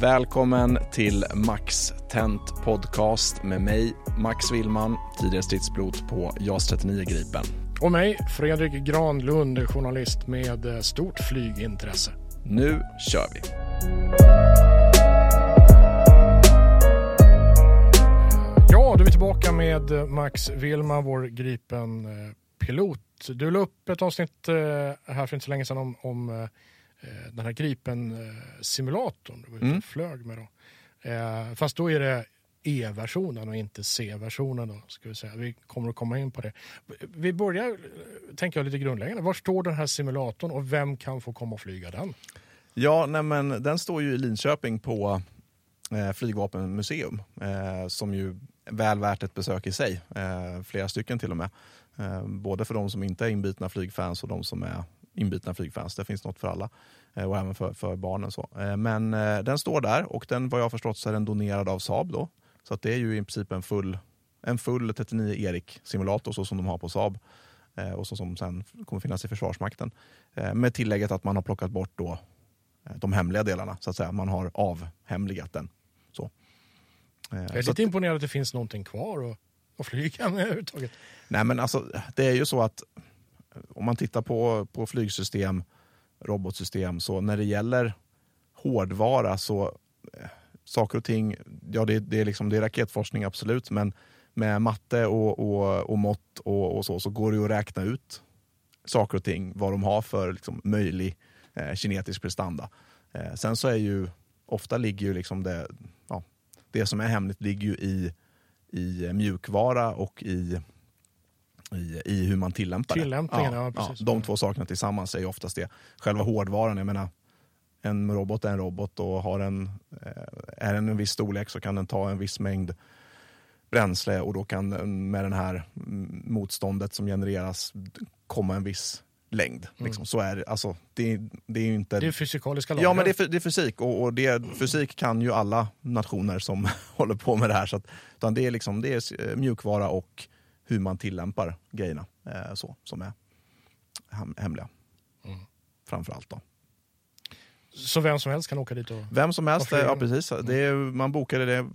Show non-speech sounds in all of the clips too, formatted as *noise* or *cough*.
Välkommen till Max Tent Podcast med mig, Max Willman, tidigare stridspilot på JAS 39 Gripen. Och mig, Fredrik Granlund, journalist med eh, stort flygintresse. Nu kör vi! Ja, då är vi tillbaka med eh, Max Wilma, vår Gripen-pilot. Du la upp ett avsnitt eh, här för inte så länge sedan om, om eh, den här Gripen-simulatorn du var ute och Mm. flög med. Då. Eh, Fast då är det E-versionen och inte C-versionen. Då, ska vi, säga. vi kommer att komma in på det. Vi börjar, eh, tänker jag, lite grundläggande. Var står den här simulatorn och vem kan få komma och flyga den? Ja, nej men den står ju i Linköping på eh, Flygvapenmuseum, eh, som ju är väl värt ett besök i sig. Eh, flera stycken till och med. Eh, både för de som inte är inbitna flygfans och de som är inbitna flygfans. Det finns något för alla. Eh, och även för, för barnen. Så. Eh, men eh, den står där och den, vad jag har förstått så är den donerad av Saab. Då. Så att det är ju i princip en full, en full 39 Erik-simulator så som de har på Saab. Och så som sen kommer finnas i Försvarsmakten. Med tillägget att man har plockat bort då de hemliga delarna. Så att säga. Man har avhemligat den. Så. Jag är så lite imponerad att det finns någonting kvar att, att flyga med överhuvudtaget. Nej men alltså, det är ju så att om man tittar på, på flygsystem, robotsystem, så när det gäller hårdvara så eh, saker och ting, ja det, det, är, liksom, det är raketforskning absolut, men med matte och, och, och mått och, och så, så går det ju att räkna ut saker och ting, vad de har för liksom, möjlig eh, kinetisk prestanda. Eh, sen så är ju, ofta ligger ju liksom det, ja, det som är hemligt ligger ju i, i mjukvara och i i, i hur man tillämpar Tillämpningen, det. ja, precis. de två sakerna tillsammans är ju oftast det. Själva hårdvaran, jag menar, en robot är en robot och har en, eh, är den en viss storlek så kan den ta en viss mängd bränsle och då kan den med det här mm, motståndet som genereras komma en viss längd. Liksom. Så är det. Alltså, det, det är ju inte... Mm. Det är fysikaliska lagar. Ja, men det är, det är fysik och, och det, fysik kan ju alla nationer som *laughs* håller på med det här. Så att, utan det är, liksom, det är eh, mjukvara och hur man tillämpar grejerna eh, så, som är hem, hemliga. Mm. Framför allt då. Så vem som helst kan åka dit och... Vem som helst, ja precis. Det är, man bokar det,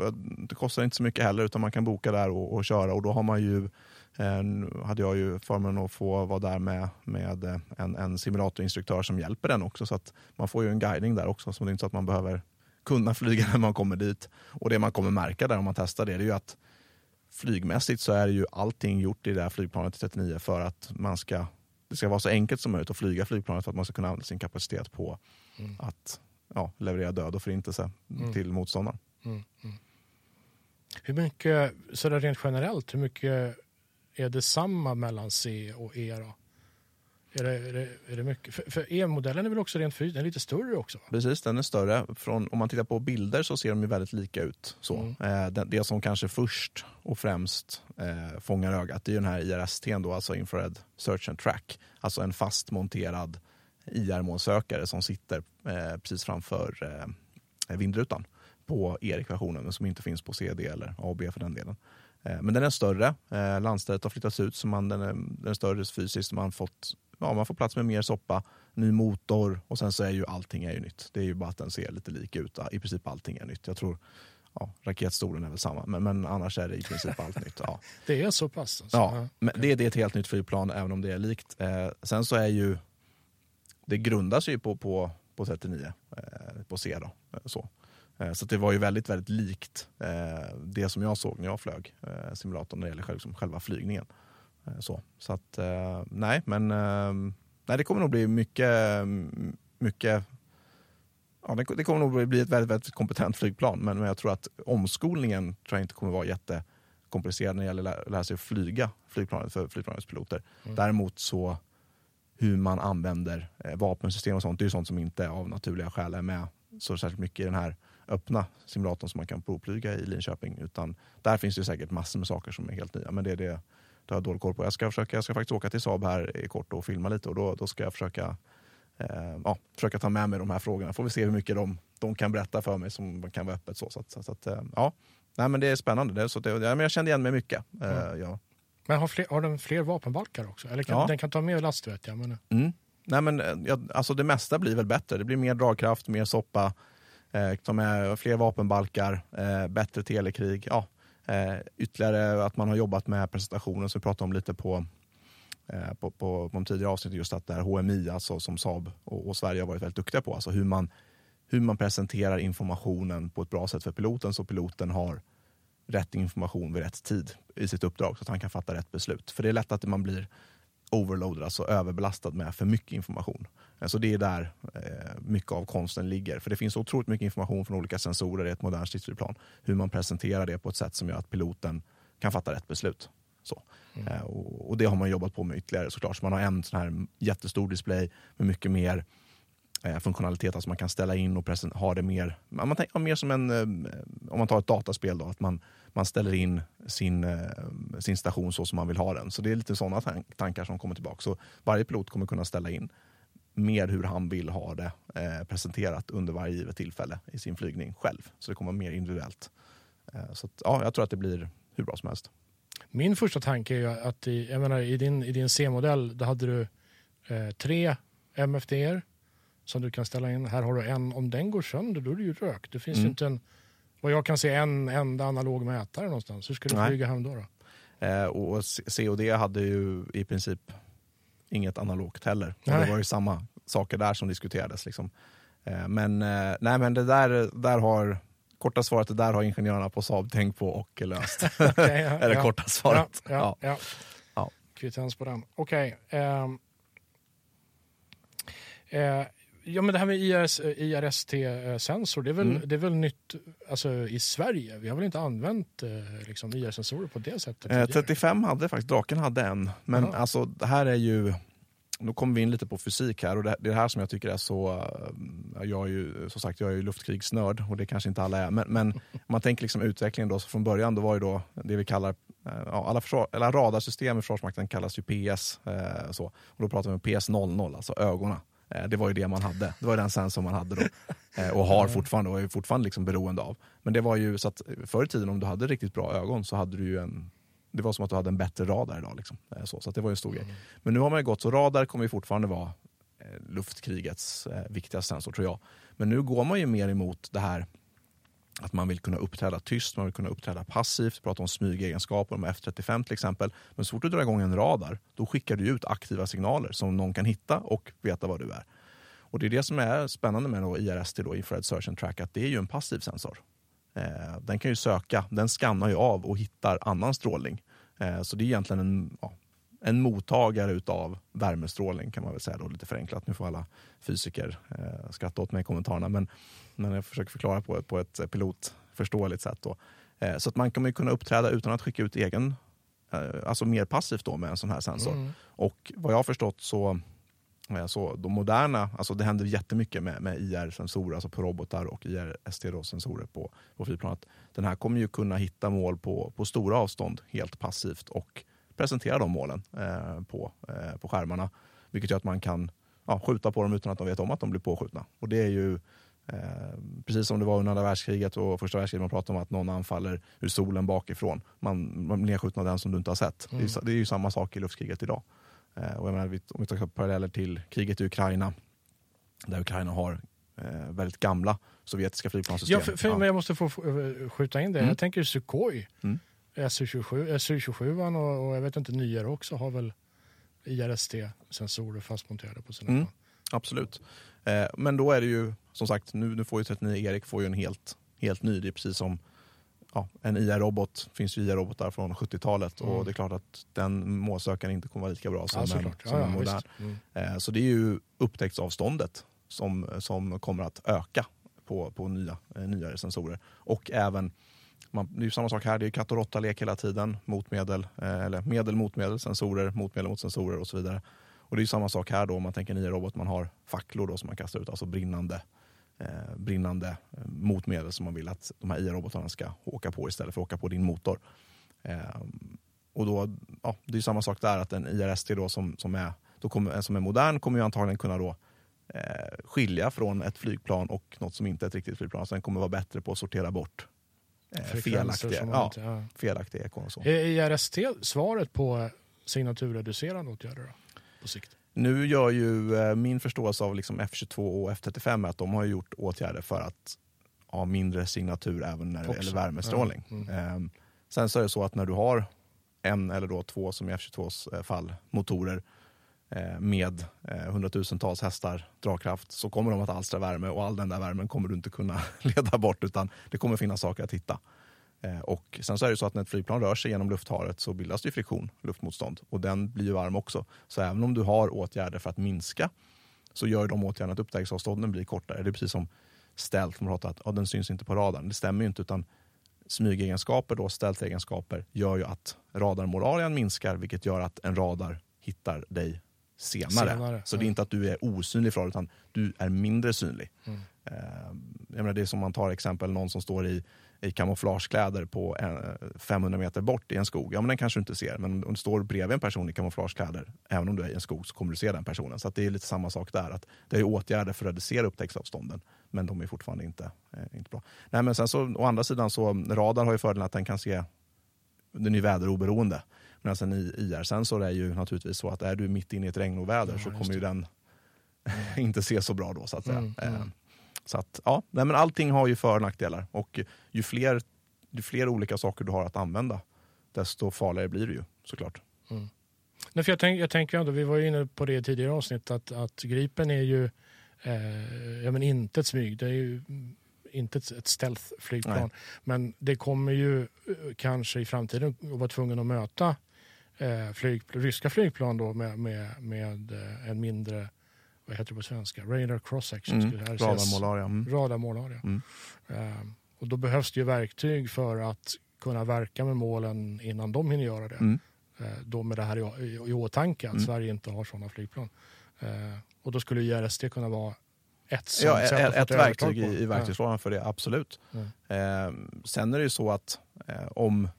det kostar inte så mycket heller utan man kan boka där och, och köra och då har man ju eh, nu hade jag ju förmånen att få vara där med, med en, en simulatorinstruktör som hjälper den också så att man får ju en guidning där också så det är inte så att man behöver kunna flyga när man kommer dit. Och det man kommer märka där om man testar det, det är ju att flygmässigt så är ju allting gjort i det här flygplanet 39 för att man ska, det ska vara så enkelt som möjligt att flyga flygplanet för att man ska kunna använda sin kapacitet på att ja, leverera död och förintelse till motståndaren. Hur mycket, så där rent generellt, hur mycket är det samma mellan C och E då? Är det, är det, är det mycket? För, för E-modellen är väl också rent fysiskt, den är lite större också? Precis, den är större. Från, om man tittar på bilder så ser de ju väldigt lika ut. Så. Mm. Eh, det, det som kanske först och främst eh, fångar ögat det är den här IRST, då, alltså Infrared Search and Track. Alltså en fast monterad IR-månsökare som sitter eh, precis framför eh, vindrutan på E-ekvationen, men som inte finns på CD eller A och B för den delen. Eh, men den är större. Eh, landstället har flyttats ut så man, den, är, den är större fysiskt. Man, fått, ja, man får plats med mer soppa, ny motor och sen så är ju allting är ju nytt. Det är ju bara att den ser lite lik ut. I princip allting är nytt. Jag tror ja, raketstolen är väl samma, men, men annars är det i princip allt nytt. Ja. *laughs* Det är så pass? Alltså. Ja, men det, det är ett helt nytt flygplan även om det är likt. Eh, sen så är ju, det grundas ju på, på, på 39, eh, på C då. eh, Så. Eh, Så det var ju väldigt, väldigt likt eh, det som jag såg när jag flög eh, simulatorn när det gäller själv, liksom själva flygningen. Så, så att, nej, men eh, nej, det kommer nog bli mycket, mycket Ja, det kommer nog bli ett väldigt, väldigt kompetent flygplan, men, jag tror att omskolningen tror jag inte kommer vara jättekomplicerad när det gäller att lära, sig att flyga flygplanet för flygplanets piloter. Däremot så hur man använder vapensystem och sånt, det är ju sånt som inte av naturliga skäl är med så särskilt mycket i den här öppna simulatorn som man kan provflyga i Linköping. Utan där finns det säkert massor med saker som är helt nya. Men det är det, det har jag dålig koll på. Jag ska, försöka, jag ska faktiskt åka till Saab här i kort och filma lite och då, då ska jag försöka, eh, ja, försöka ta med mig de här frågorna. Får vi se hur mycket de, de kan berätta för mig som kan vara öppet. Så, så, att- så, att, eh, ja. Nej, men det är spännande. Det, så det, ja, men jag kände igen mig mycket. Eh, ja. Men har, fler, har den fler vapenbalkar också? Eller kan, Ja. den kan ta mer last vet jag. Men, Mm. Nej, men, eh, ja, alltså det mesta blir väl bättre. Det blir mer dragkraft, mer soppa, Eh, som ta med fler vapenbalkar, eh, bättre telekrig. Ja, eh, ytterligare att man har jobbat med presentationen som vi pratade om lite på, på, på, på de tidigare avsnitten. Just att det här HMI, alltså, som Saab och, och Sverige har varit väldigt duktiga på. Alltså hur man, hur man presenterar informationen på ett bra sätt för piloten så piloten har rätt information vid rätt tid i sitt uppdrag så att han kan fatta rätt beslut. För det är lätt att man blir overloaded, alltså överbelastad med för mycket information. Så det är där eh, mycket av konsten ligger. För det finns otroligt mycket information från olika sensorer i ett modernt stridsflygplan. Hur man presenterar det på ett sätt som gör att piloten kan fatta rätt beslut. Så. Eh, och, det har man jobbat på med ytterligare såklart. Så man har en sån här jättestor display med mycket mer eh, funktionalitet. Alltså man kan ställa in och ha det mer, man tänker, mer som en, om man tar ett dataspel då, att man, man ställer in sin, eh, sin station så som man vill ha den. Så det är lite sådana tan- tankar som kommer tillbaka. Så varje pilot kommer kunna ställa in mer hur han vill ha det eh, presenterat under varje givet tillfälle i sin flygning själv. Så det kommer vara mer individuellt. Eh, så att, ja, jag tror att det blir hur bra som helst. Min första tanke är att i, jag menar, i din, i din C-modell då hade du eh, tre MFDR som du kan ställa in. Här har du en. Om den går sönder då är det ju rök. Det finns ju Mm. inte en, vad jag kan se, en enda analog mätare någonstans. Hur ska du flyga hem då? då? Eh, och COD hade ju i princip inget analogt heller. Det var ju samma saker där som diskuterades. Liksom. Eh, men, eh, nej, men det där, där har, korta svaret, det där har ingenjörerna på Saab tänkt på och löst. *laughs* Okej, ja, *laughs* är det ja. korta svaret. Ja, ja, ja. Kvittens på den. Okej. ehm. Eh, ja, men det här med IRS, IRST-sensor, det, är väl- Mm. det är väl nytt alltså, i Sverige? Vi har väl inte använt eh, liksom, IR-sensorer på det sättet? Eh, tidigare? 35 hade faktiskt, Draken hade en. Men Jaha. alltså det här är ju, då kommer vi in lite på fysik här och det, det är det här som jag tycker är så, eh, jag är ju som sagt jag är ju luftkrigsnörd och det kanske inte alla är. Men, men om man tänker liksom utvecklingen då, så från början då var ju då det vi kallar, eh, ja, alla, försvar, eller radarsystem i Försvarsmakten kallas ju PS. Eh, så. Och då pratar vi om PS00, alltså ögonen. Eh, Det var ju det man hade. Det var den sensor man hade då. *laughs* Eh, Och har fortfarande och är fortfarande liksom beroende av. Men det var ju så att förr i tiden om du hade riktigt bra ögon så hade du ju en det var som att du hade en bättre radar idag. Liksom. Eh, Så, så det var ju en stor grej. Men nu har man ju gått så radar kommer ju fortfarande vara luftkrigets viktigaste sensor tror jag. Men nu går man ju mer emot det här att man vill kunna uppträda tyst, man vill kunna uppträda passivt, prata om smygegenskaper om F35 till exempel. Men så fort du drar igång en radar, då skickar du ut aktiva signaler som någon kan hitta och veta var du är. Och det är det som är spännande med då IRST, då, Infrared Search and Track, att det är ju en passiv sensor. Eh, den kan ju söka, den skannar ju av och hittar annan strålning. Eh, så det är egentligen en, ja, en mottagare utav värmestrålning kan man väl säga då, lite förenklat. Nu får alla fysiker eh, skratta åt mig i kommentarerna, men, men jag försöker förklara på, på ett pilotförståeligt sätt. Då. Eh, så att man kommer ju kunna uppträda utan att skicka ut egen, eh, alltså mer passivt då med en sån här sensor. Och vad jag har förstått så Eh, Så de moderna, alltså det händer jättemycket med, med IR-sensorer, alltså på robotar och IR-ST-sensorer på, på flygplanet. Den här kommer ju kunna hitta mål på, på stora avstånd helt passivt och presentera de målen eh, på, eh, på skärmarna. Vilket gör att man kan ja, skjuta på dem utan att de vet om att de blir påskjutna. Och det är ju eh, precis som det var under andra världskriget och första världskriget, man pratar om att någon anfaller ur solen bakifrån. Man, man blir nedskjuten av den som du inte har sett. Det, är, det är ju samma sak i luftkriget idag. Eh, och jag menar, om vi tar paralleller till kriget i Ukraina, där Ukraina har eh, väldigt gamla sovjetiska flygplanssystem. Ja, för, för, Men jag måste få skjuta in det. Mm. Jag tänker Sukhoi, Mm. Su-27, Su-27 och, och jag vet inte, nyare också har väl IRST-sensorer fastmonterade på sina Mm. Absolut. Eh, men då är det ju, som sagt, nu, nu får ju 39 Erik får ju en helt, helt ny. Det är precis som ja, en IR-robot. finns ju IR-robotar från 70-talet Mm. och det är klart att den målsökaren inte kommer vara lika bra som, Ja, en, som Ja, en modern. Mm. Eh, Så det är ju upptäcktsavståndet som, som kommer att öka på, på nya, eh, nyare sensorer. Och även, man, det är ju samma sak här, det är katt och råtta-lek hela tiden. Motmedel, eh, eller medel, motmedel, sensorer, motmedel mot sensorer och så vidare. Och det är ju samma sak här då om man tänker nya robot, man har facklor då som man kastar ut, alltså brinnande, eh, brinnande eh, motmedel som man vill att de här IA-robotarna ska åka på istället för att åka på din motor. Eh, och då, ja, det är samma sak där, att en IRST då som, som, är, då kommer, eh, som är modern kommer ju antagligen kunna då, eh, skilja från ett flygplan och något som inte är ett riktigt flygplan. Så den kommer vara bättre på att sortera bort felaktiga, som man ja, inte- ja. felaktiga ekon. Är IRST svaret på signaturreducerande åtgärder då, på sikt? Nu gör ju eh, min förståelse av liksom F22 och F35 är att de har gjort åtgärder för att ha mindre signatur även när det gäller värmestrålning. Mm. Ehm, sen så är det så att när du har en eller då två, som i F22s eh, fall, motorer eh, Eh, med eh, hundratusentals hästar dragkraft så kommer de att alstra värme och all den där värmen kommer du inte kunna *laughs* leda bort utan det kommer finnas saker att hitta. Eh, och sen så är det så att när ett flygplan rör sig genom luftharet så bildas det friktion, luftmotstånd. Och den blir ju varm också. Så även om du har åtgärder för att minska så gör de åtgärderna att upptäcktsavstånden blir kortare. Det är precis som ställt, man pratar att ja, den syns inte på radarn. Det stämmer ju inte utan smygegenskaper, då, stealth-egenskaper, gör ju att radarmoralen minskar vilket gör att en radar hittar dig senare. Senare, Så det är inte att du är osynlig för utan du är mindre synlig. Mm. Eh, jag menar, det är som man tar exempel någon som står i, i kamouflagekläder på en, 500 meter bort i en skog. Ja, men den kanske du inte ser, men om du står bredvid en person i kamouflagekläder, även om du är i en skog, så kommer du se den personen. Så det är lite samma sak där. Att det är åtgärder för att reducera upptäcktsavstånden, men de är fortfarande inte, eh, inte bra. Nej, men sen så, å andra sidan, så radar har ju fördelen att den kan se den är väderoberoende. Medan en IR-sensor är ju naturligtvis så att är du mitt inne i ett regnoväder Ja, så kommer ju den *laughs* inte se så bra då så att säga. Mm, mm. Eh, Så att ja, nej, men allting har ju för och nackdelar och ju fler, ju fler olika saker du har att använda desto farligare blir det ju såklart. Nej, för jag, tänk, jag tänker ändå, vi var ju inne på det i tidigare avsnitt, att, att Gripen är ju eh, ja, men inte ett smyg. Det är ju mm, inte ett, ett stealth-flygplan. Men det kommer ju eh, kanske i framtiden att vara tvungen att möta eh, flyg, ryska flygplan då med, med, med eh, en mindre, vad heter det på svenska, radar cross section. Mm. Radarmålaria. Mm. Radarmålar, ja. Mm. Eh, och då behövs det ju verktyg för att kunna verka med målen innan de hinner göra det. Mm. Eh, då med det här i, i, i åtanke att Mm. Sverige inte har sådana flygplan. Eh, och då skulle IRST kunna vara ett sånt Ja, sätt ett, ett verktyg i, i verktygslådan för det, absolut. Mm. Eh, sen är det ju så att eh, om,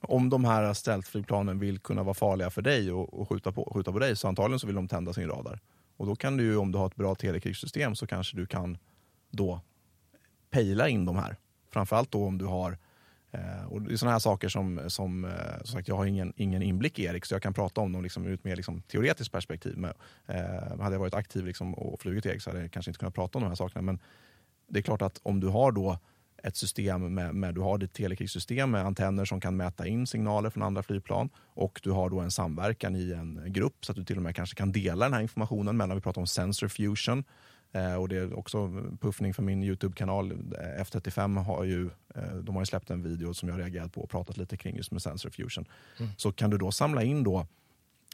om de här stealthflygplanen vill kunna vara farliga för dig och, och skjuta, på, skjuta på dig så antagligen så vill de tända sin radar. Och då kan du ju, om du har ett bra telekrigssystem så kanske du kan då pejla in de här. Framförallt då om du har Eh, och det är sådana här saker som, som, eh, som sagt, jag har ingen, ingen inblick i Erik så jag kan prata om dem liksom, ur ett mer liksom, teoretiskt perspektiv. Men, eh, hade jag varit aktiv liksom, och flugit Erik så hade jag kanske inte kunnat prata om de här sakerna. Men det är klart att om du har då ett system med, med du har ditt telekrigssystem med antenner som kan mäta in signaler från andra flygplan och du har då en samverkan i en grupp så att du till och med kanske kan dela den här informationen mellan, vi pratar om sensor fusion eh, och det är också puffning för min Youtube-kanal. Eh, F35 har ju, eh, de har ju släppt en video som jag reagerat på och pratat lite kring just med sensor fusion. Så kan du då samla in då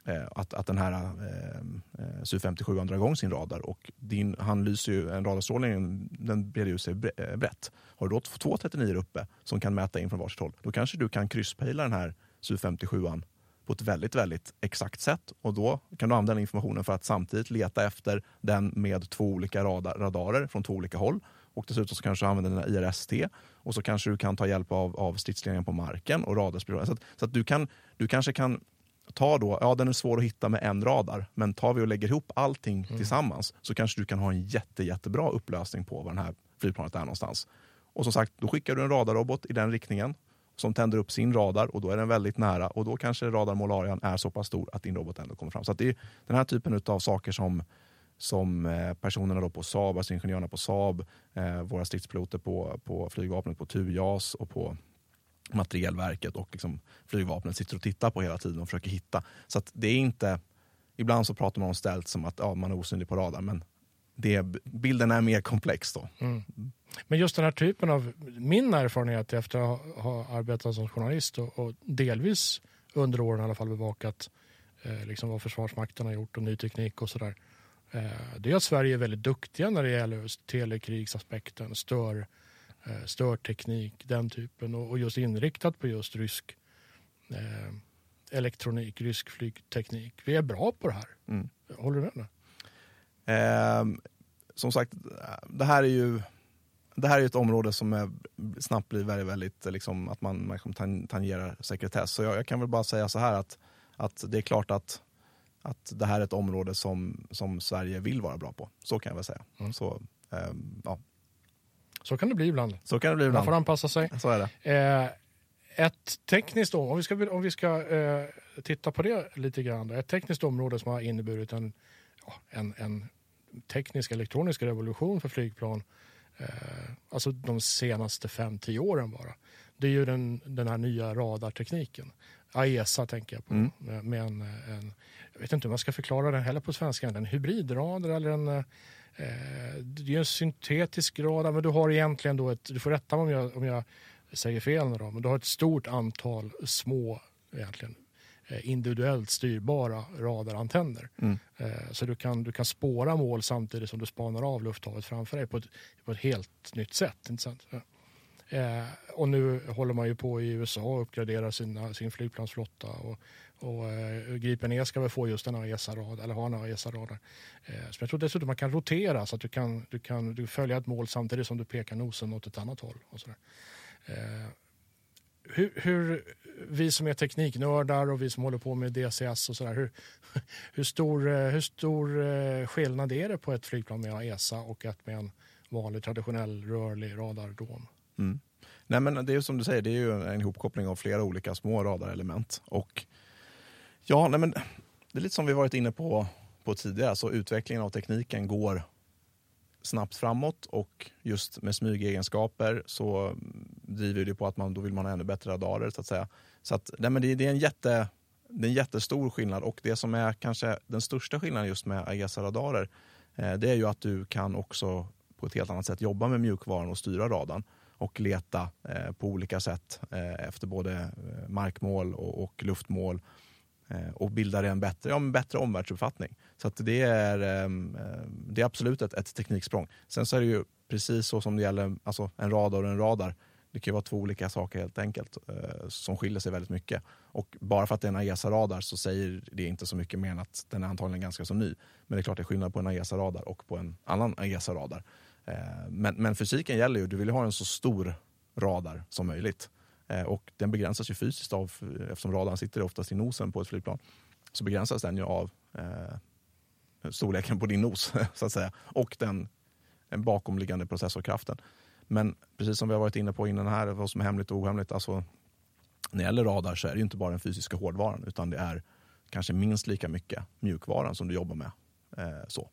Eh, att, att den här eh, eh Su-57 drar igång sin radar och din, han lyser ju, en radarstrålning den breder ut sig eh, brett. Har du då två 39 uppe som kan mäta in från varsitt håll, då kanske du kan krysspejla den här Su-57 på ett väldigt, väldigt exakt sätt. Och då kan du använda den informationen för att samtidigt leta efter den med två olika radar, radarer från två olika håll. Och dessutom så kanske du använder dina IRST och så kanske du kan ta hjälp av, av stridsledningen på marken och radarspridning. Så, att, så att du, kan, du kanske kan ta då, ja den är svår att hitta med en radar, men tar vi och lägger ihop allting mm. tillsammans så kanske du kan ha en jätte, jättebra upplösning på var det här flygplanet är någonstans. Och som sagt, då skickar du en radarrobot i den riktningen som tänder upp sin radar och då är den väldigt nära och då kanske radarmålarian är så pass stor att din robot ändå kommer fram. Så det är den här typen av saker som, som eh, personerna då på Saab, alltså ingenjörerna på Saab, eh, våra stridspiloter på, på flygvapnet, på TUJAS och på materielverket och liksom flygvapnet sitter och tittar på hela tiden och försöker hitta. Så det är inte, ibland så pratar man om ställt som att ja, man är osynlig på radar, men det, bilden är mer komplex då. Mm. Men just den här typen av, min erfarenhet efter att ha arbetat som journalist och, och delvis under åren i alla fall bevakat eh, liksom vad Försvarsmakten har gjort och ny teknik och sådär. Eh, det är att Sverige är väldigt duktiga när det gäller telekrigsaspekten, stör, eh, störteknik, den typen och, och, just inriktat på just rysk eh, elektronik, rysk flygteknik. Vi är bra på det här. Mm. Håller du med? Eh, som sagt, det här är ju det här är ett område som är, snabbt blir väldigt, väldigt liksom, att man, man tangerar sekretess. Så jag, jag, kan väl bara säga så här att, att det är klart att, att det här är ett område som, som Sverige vill vara bra på. Så kan jag väl säga. Mm. Så, eh, ja. Så kan det bli ibland. Så kan det bli ibland. Man får anpassa sig. Så är det. Eh, ett tekniskt om vi ska, om vi ska eh, titta på det lite grann. Ett tekniskt område som har inneburit en, en, en teknisk elektronisk revolution för flygplan eh, alltså de senaste 5-10 åren bara. Det är ju den, den här nya radartekniken. AESA tänker jag på. Mm. Med, med en, en, jag vet inte hur man ska förklara den heller på svenska. En hybridradar eller en eh, det är en syntetisk radar men du har egentligen då ett, du får rätta mig om jag, om jag säger fel då, men du har ett stort antal små egentligen Eh, individuellt styrbara radarantenner. Mm. Eh, så du kan, du kan spåra mål samtidigt som du spanar av lufthavet framför dig på ett, på ett helt nytt sätt. Inte sant? Eh, och nu håller man ju på i USA och uppgraderar sina, sin flygplansflotta. Och, och eh, Gripen E ska väl få just en AESA-radar, eller ha en AESA-radar. Eh, så jag tror dessutom man kan rotera så att du kan, du kan du följa ett mål samtidigt som du pekar nosen åt ett annat håll. Och sådär. Eh, hur, hur, vi som är tekniknördar och vi som håller på med DCS och sådär, hur, *laughs* hur, stor, eh, hur stor eh, skillnad är det på ett flygplan med ESA och ett med en vanlig traditionell rörlig radardom? Mm. Nej, men det är som du säger, det är ju en ihopkoppling av flera olika små radarelement. Och ja, nej, men det är lite som vi varit inne på, på tidigare, så utvecklingen av tekniken går snabbt framåt och just med smygegenskaper så driver det på att man då vill man ha ännu bättre radarer så att säga. Så att, nej, men det, det, är en jätte, det är en jättestor skillnad och det som är kanske den största skillnaden just med AESA-radarer eh, det är ju att du kan också på ett helt annat sätt jobba med mjukvaran och styra radarn och leta eh, på olika sätt eh, efter både eh, markmål och, och luftmål Eh, Eh, och bildar en bättre, ja, en bättre omvärldsuppfattning. Så att det, är, ehm, eh, det är absolut ett, ett tekniksprång. Sen så är det ju precis så som det gäller alltså en radar och en radar. Det kan ju vara två olika saker helt enkelt eh, som skiljer sig väldigt mycket. Och bara för att det är en AESA-radar så säger det inte så mycket mer än att den är antagligen ganska så ny. Men det är klart det är skillnad på en AESA-radar och på en annan AESA-radar. Men, men fysiken gäller ju, du vill ju ha en så stor radar som möjligt. Eh, och den begränsas ju fysiskt av, eh, eftersom radarn sitter oftast i nosen på ett flygplan, så begränsas den ju av eh, storleken på din nos *laughs* så att säga och den, den bakomliggande processorkraften. Men precis som vi har varit inne på innan här, vad som är hemligt och ohemligt, alltså när det gäller radar så är det ju inte bara den fysiska hårdvaran utan det är kanske minst lika mycket mjukvaran som du jobbar med. Eh, så.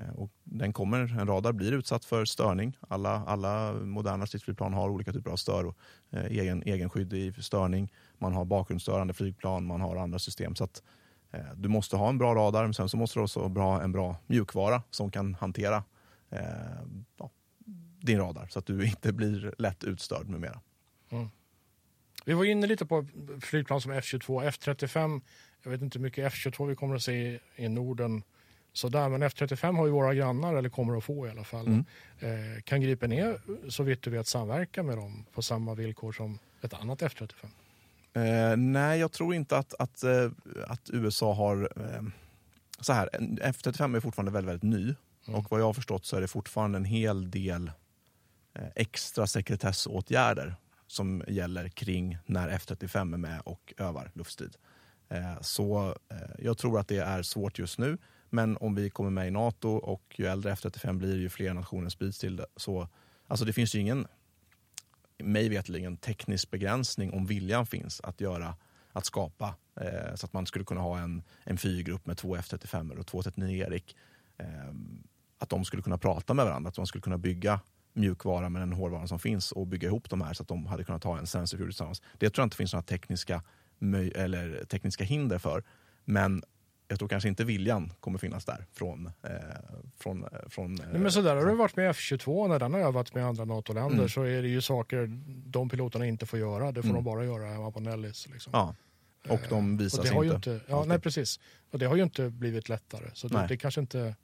Eh, och den kommer, en radar blir utsatt för störning. Alla, alla moderna stridsflygplan har olika typer av stör och eh, egen, egenskydd i störning. Man har bakgrundsstörande flygplan, man har andra system. Så att, eh, du måste ha en bra radar, men sen så måste du också ha en bra mjukvara som kan hantera eh, ja, din radar så att du inte blir lätt utstörd med mera. Mm. Vi var inne lite på flygplan som F22, F35. Jag vet inte hur mycket F22 vi kommer att se i Norden sådär. Men F35 har ju våra grannar, eller kommer att få i alla fall. Mm. Eh, kan Gripen E så vitt du vet samverka med dem på samma villkor som ett annat F35? Eh, nej, jag tror inte att, att, eh, att USA har... Eh, så här, en F35 är fortfarande väldigt, väldigt ny. Mm. Och vad jag har förstått så är det fortfarande en hel del eh, extra sekretessåtgärder som gäller kring när F35 är med och övar luftstrid. Eh, så jag tror att det är svårt just nu. Men om vi kommer med i Nato och ju äldre F35 blir ju fler nationer sprids till det. Så, alltså det finns ju ingen, mig veterligen, teknisk begränsning om viljan finns att göra att skapa eh, så att man skulle kunna ha en, en fyrgrupp med två F35 och två 39 Erik. Eh, att de skulle kunna prata med varandra, att man skulle kunna bygga mjukvara med den hårdvara som finns och bygga ihop de här så att de hade kunnat ha en sensor tillsammans. Det tror jag inte finns några tekniska, eller tekniska hinder för. Men jag tror kanske inte viljan kommer finnas där från... Eh, från, från Nej, men så där har det varit med F22 när den har övat med andra NATO-länder Mm. så är det ju saker de piloterna inte får göra. Det får Mm. de bara göra hemma på Nellis. Liksom. Ja. Och de och sig har ju inte. inte, ja, alltid. nej, precis. Och det har ju inte blivit lättare. Så det, det kanske inte...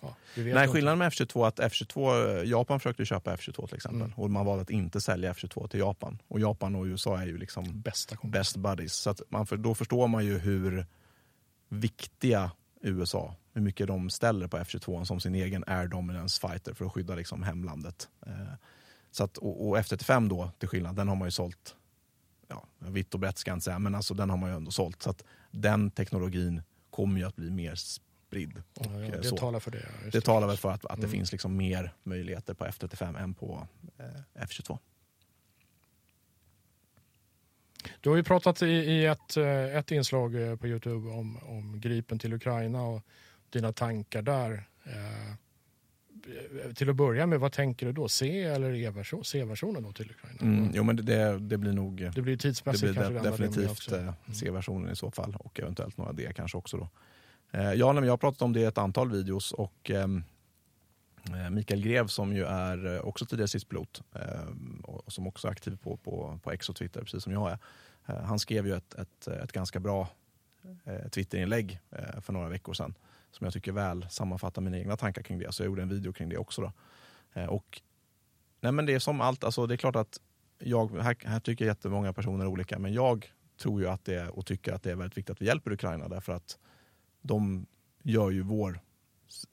Ja, vi vet Nej, skillnaden med F22 är att F22, Japan försökte köpa F22 till exempel Mm. och man valde att inte sälja F22 till Japan. Och Japan och USA är ju liksom Bästa best buddies. Så att man, för, då förstår man ju hur viktiga USA, hur mycket de ställer på F22 som sin egen air dominance fighter för att skydda liksom hemlandet. Eh, så att, och, och F35 då, till skillnad, den har man ju sålt, ja, vitt och brett ska jag inte säga, men alltså den har man ju ändå sålt. Så att den teknologin kommer ju att bli mer spridd. Ja, och, ja, eh, det så. talar för det. ja, just Det talar väl för att, att det Mm. finns liksom mer möjligheter på F35 än på eh, F22. Du har ju pratat i, i ett, eh, ett inslag eh, på Youtube om, om Gripen till Ukraina och dina tankar där. Eh, till att börja med, vad tänker du då? C eller E-version, C-versionen då till Ukraina? Mm, jo men det- det, det blir nog Det blir det tidsmässigt blir kanske de, det definitivt också. Mm. eh, C-versionen i så fall och eventuellt några D kanske också då. Eh, ja, men jag har pratat om det i ett antal videos och ehm, eh, Mikael Grev som ju är eh, också tidigare stridspilot eh, och som också är aktiv på, på, på X och Twitter precis som jag är. Eh, han skrev ju ett, ett, ett ganska bra eh, Twitterinlägg eh, för några veckor sedan som jag tycker väl sammanfattar mina egna tankar kring det. Så jag gjorde en video kring det också. Då. Och, nej men det är som allt, alltså det är klart att jag, här, här tycker jättemånga personer olika, men jag tror ju att det är, och tycker att det är väldigt viktigt att vi hjälper Ukraina därför att de gör ju vår...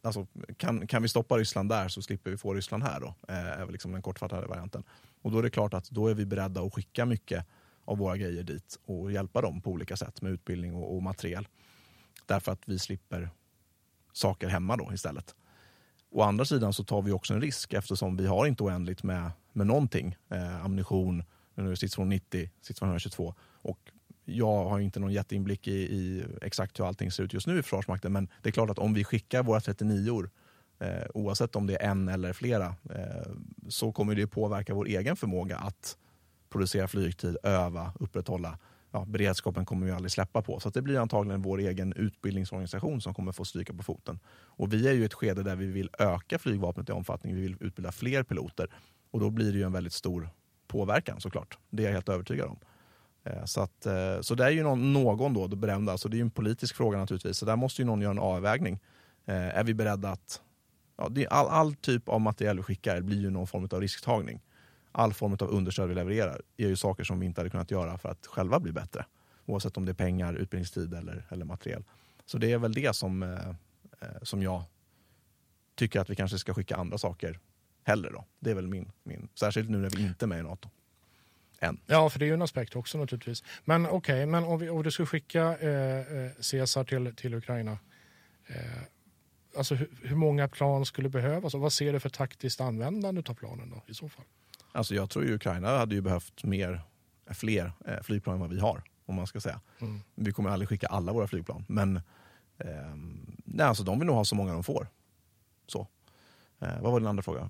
Alltså, kan, kan vi stoppa Ryssland där så slipper vi få Ryssland här då, är liksom den kortfattade varianten. Och då är det klart att då är vi beredda att skicka mycket av våra grejer dit och hjälpa dem på olika sätt med utbildning och, och materiel. Därför att vi slipper saker hemma då istället. Å andra sidan så tar vi också en risk eftersom vi har inte oändligt med, med någonting. Eh, ammunition, nu är stridsfordon 90, stridsvagn 122 och jag har inte någon jätteinblick i, i exakt hur allting ser ut just nu i Försvarsmakten men det är klart att om vi skickar våra 39 eh, oavsett om det är en eller flera eh, så kommer det påverka vår egen förmåga att producera flygtid, öva, upprätthålla ja, beredskapen kommer vi aldrig släppa på. Så att det blir antagligen vår egen utbildningsorganisation som kommer få stryka på foten. Och vi är ju i ett skede där vi vill öka flygvapnet i omfattning. Vi vill utbilda fler piloter. Och då blir det ju en väldigt stor påverkan såklart. Det är jag helt övertygad om. Eh, så, att, eh, så det är ju någon, någon då, det berömda, så det är ju en politisk fråga naturligtvis. Så där måste ju någon göra en avvägning. Eh, är vi beredda att... Ja, det all, all typ av materiell vi skickar blir ju någon form av risktagning. All form av understöd vi levererar är ju saker som vi inte hade kunnat göra för att själva bli bättre. Oavsett om det är pengar, utbildningstid eller, eller materiel. Så det är väl det som, eh, eh, som jag tycker att vi kanske ska skicka andra saker hellre. Då. Det är väl min, min, särskilt nu när vi inte är med i NATO. Än. Ja, för det är ju en aspekt också naturligtvis. Men okej, men om, vi, om du skulle skicka eh, eh, Caesar till, till Ukraina. Eh, alltså hur, hur många plan skulle behövas och vad ser du för taktiskt användande av planen då i så fall? Alltså jag tror ju Ukraina hade ju behövt mer, fler eh, flygplan än vad vi har. Om man ska säga. Mm. Vi kommer aldrig skicka alla våra flygplan. Men ehm, nej, alltså de vill nog ha så många de får. Så. Eh, vad var din andra fråga?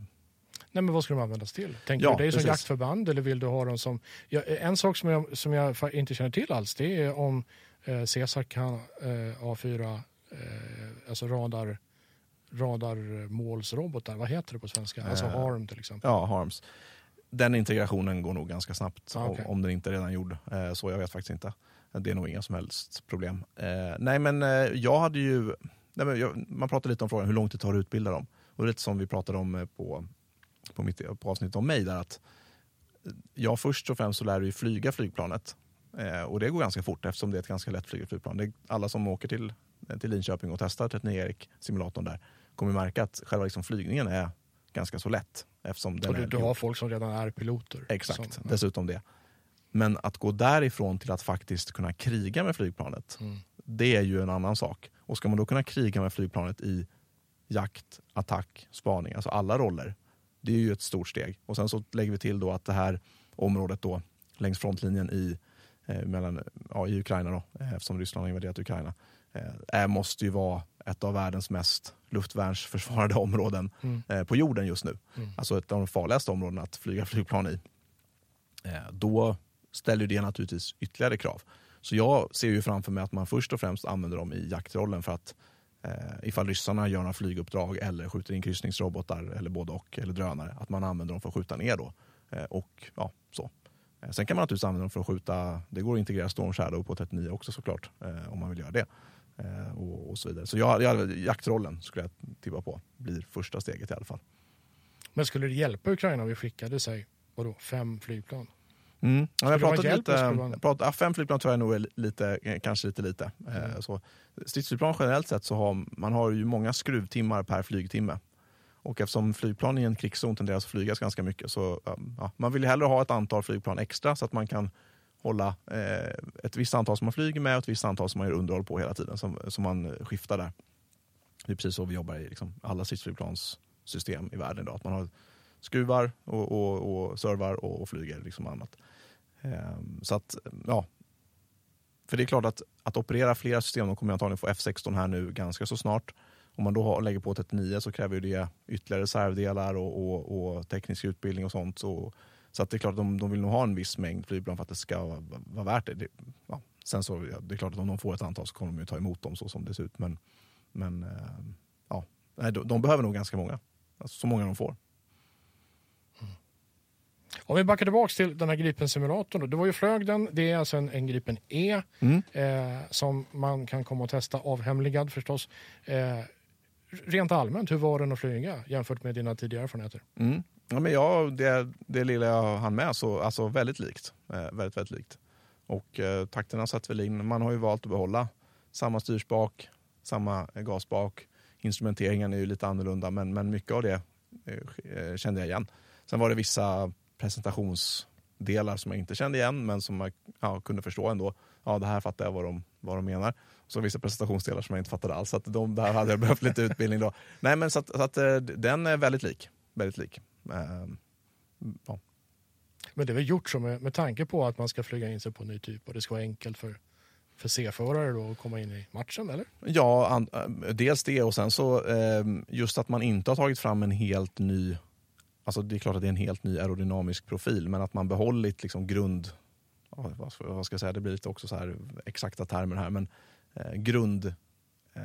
Nej, men vad ska de användas till? Tänker Ja, du dig som jaktförband eller vill du ha dem som... Ja, en sak som jag, som jag inte känner till alls det är om eh, Caesar kan eh, A4, eh, alltså radar, radarmålsrobotar. Vad heter det på svenska? Alltså Eh, HARM till exempel. Ja, Harms. Den integrationen går nog ganska snabbt Ah, okej. om, den inte redan gjord. Eh, så jag vet faktiskt inte. Det är nog inga som helst problem. Eh, nej men eh, jag hade ju, nej, men jag, man pratade lite om frågan hur lång tid tar det att utbilda dem? Och det är lite som vi pratade om på, på, mitt, på avsnittet om mig där att ja, först och främst så lär ju flyga flygplanet och det går ganska fort eftersom det är ett ganska lättflyget flygplan. Det alla som åker till, till Linköping och testar 39 Erik simulatorn där kommer märka att själva liksom flygningen är ganska så lätt. Eftersom den och du, är du har folk som redan är piloter. Exakt, som, dessutom det. Men att gå därifrån till att faktiskt kunna kriga med flygplanet, Mm. det är ju en annan sak. Och ska man då kunna kriga med flygplanet i jakt, attack, spaning, alltså alla roller, det är ju ett stort steg. Och sen så lägger vi till då att det här området då längs frontlinjen i, eh, mellan, ja, i Ukraina då, eh, eftersom Ryssland har invaderat Ukraina, eh, måste ju vara ett av världens mest luftvärnsförsvarade områden Mm. eh, på jorden just nu. Mm. Alltså ett av de farligaste områdena att flyga flygplan i. Eh, då ställer det naturligtvis ytterligare krav. Så jag ser ju framför mig att man först och främst använder dem i jaktrollen för att eh, ifall ryssarna gör några flyguppdrag eller skjuter in kryssningsrobotar eller både och, eller drönare, att man använder dem för att skjuta ner då. Eh, och ja, så. Eh, sen kan man naturligtvis använda dem för att skjuta, det går att integrera Storm Shadow på 39 också såklart, eh, om man vill göra det. Eh, och, och så vidare. Så jag, jag, jaktrollen skulle jag tippa på blir första steget i alla fall. Men skulle det hjälpa Ukraina om vi skickade sig vadå, fem flygplan? Mm. Ja, jag pratat lite, jag pratat, ja, fem flygplan tror jag nog är lite, eh, kanske lite lite. Mm. Eh, så. Stridsflygplan generellt sett så har man har ju många skruvtimmar per flygtimme. Och eftersom flygplan i en krigszon tenderar att flygas ganska mycket så ja, man vill hellre ha ett antal flygplan extra så att man kan hålla eh, ett visst antal som man flyger med och ett visst antal som man gör underhåll på hela tiden som, som man skiftar där. Det är precis så vi jobbar i liksom, alla stridsflygplanssystem i världen idag. Att man har skruvar och, och, och servar och, och flyger liksom annat. Ehm, så att, ja. För det är klart att, att operera flera system, de kommer antagligen få F16 här nu ganska så snart. Om man då har, lägger på 39 så kräver ju det ytterligare reservdelar och, och, och teknisk utbildning och sånt. Och, så att det är klart att de, de vill nog ha en viss mängd flygplan för att det ska vara, vara värt det. det ja. Sen så, ja, det är klart att om de får ett antal så kommer de ju ta emot dem så som det ser ut. Men, men ehm, ja, Nej, de, de behöver nog ganska många. Alltså, så många de får. Om vi backar tillbaka till den här Gripen-simulatorn. Du var ju flög den. Det är alltså en, en Gripen E Mm. eh, som man kan komma och testa avhemligad förstås. Eh, rent allmänt, hur var den att flyga jämfört med dina tidigare erfarenheter? Mm. Ja, men jag, det, det lilla jag hann med, så alltså väldigt likt. Eh, väldigt, väldigt likt. Och eh, takterna satt väl in. Man har ju valt att behålla samma styrspak, samma eh, gasspak. gasbak. Instrumenteringen är ju lite annorlunda, men, men mycket av det eh, eh, kände jag igen. Sen var det vissa presentationsdelar som jag inte kände igen, men som jag ja, kunde förstå ändå. Ja, det här fattar jag vad de, vad de menar. Så vissa presentationsdelar som jag inte fattade alls. Så att de, där hade jag behövt lite utbildning då. Nej, men så att, så att eh, den är väldigt lik. Väldigt lik. Ehm, ja. Men det är väl gjort så med, med tanke på att man ska flyga in sig på en ny typ och det ska vara enkelt för, för C-förare då att komma in i matchen, eller? Ja, an, äh, dels det och sen så eh, just att man inte har tagit fram en helt ny, alltså det är klart att det är en helt ny aerodynamisk profil, men att man behållit liksom grund, vad, ska, vad ska jag säga, det blir lite också så här exakta termer här, men eh, grund, eh,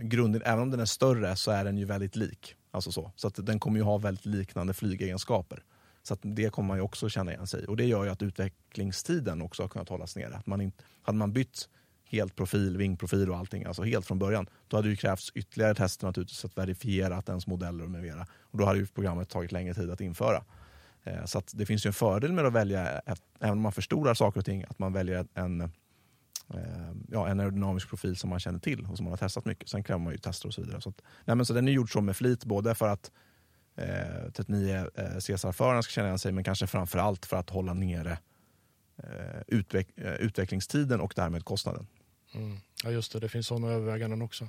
grunden, även om den är större så är den ju väldigt lik. Alltså så. så att den kommer ju ha väldigt liknande flygegenskaper. Så att det kommer man ju också känna igen sig i. Och det gör ju att utvecklingstiden också har kunnat hållas nere. Att man inte, hade man bytt helt profil, vingprofil och allting, alltså helt från början, då hade det ju krävts ytterligare tester naturligtvis att verifiera att ens modeller och med mera. Och då hade ju programmet tagit längre tid att införa. Eh, så att det finns ju en fördel med att välja, även om man förstorar saker och ting, att man väljer en, eh, ja, en aerodynamisk profil som man känner till och som man har testat mycket. Sen kräver man ju tester och så vidare. Så, att, nej men så den är gjord så med flit, både för att eh, 39 eh, Cesar-föraren ska känna igen sig, men kanske framför allt för att hålla nere eh, utveck, eh, utvecklingstiden och därmed kostnaden. Mm. Ja, just det. Det finns sådana överväganden också.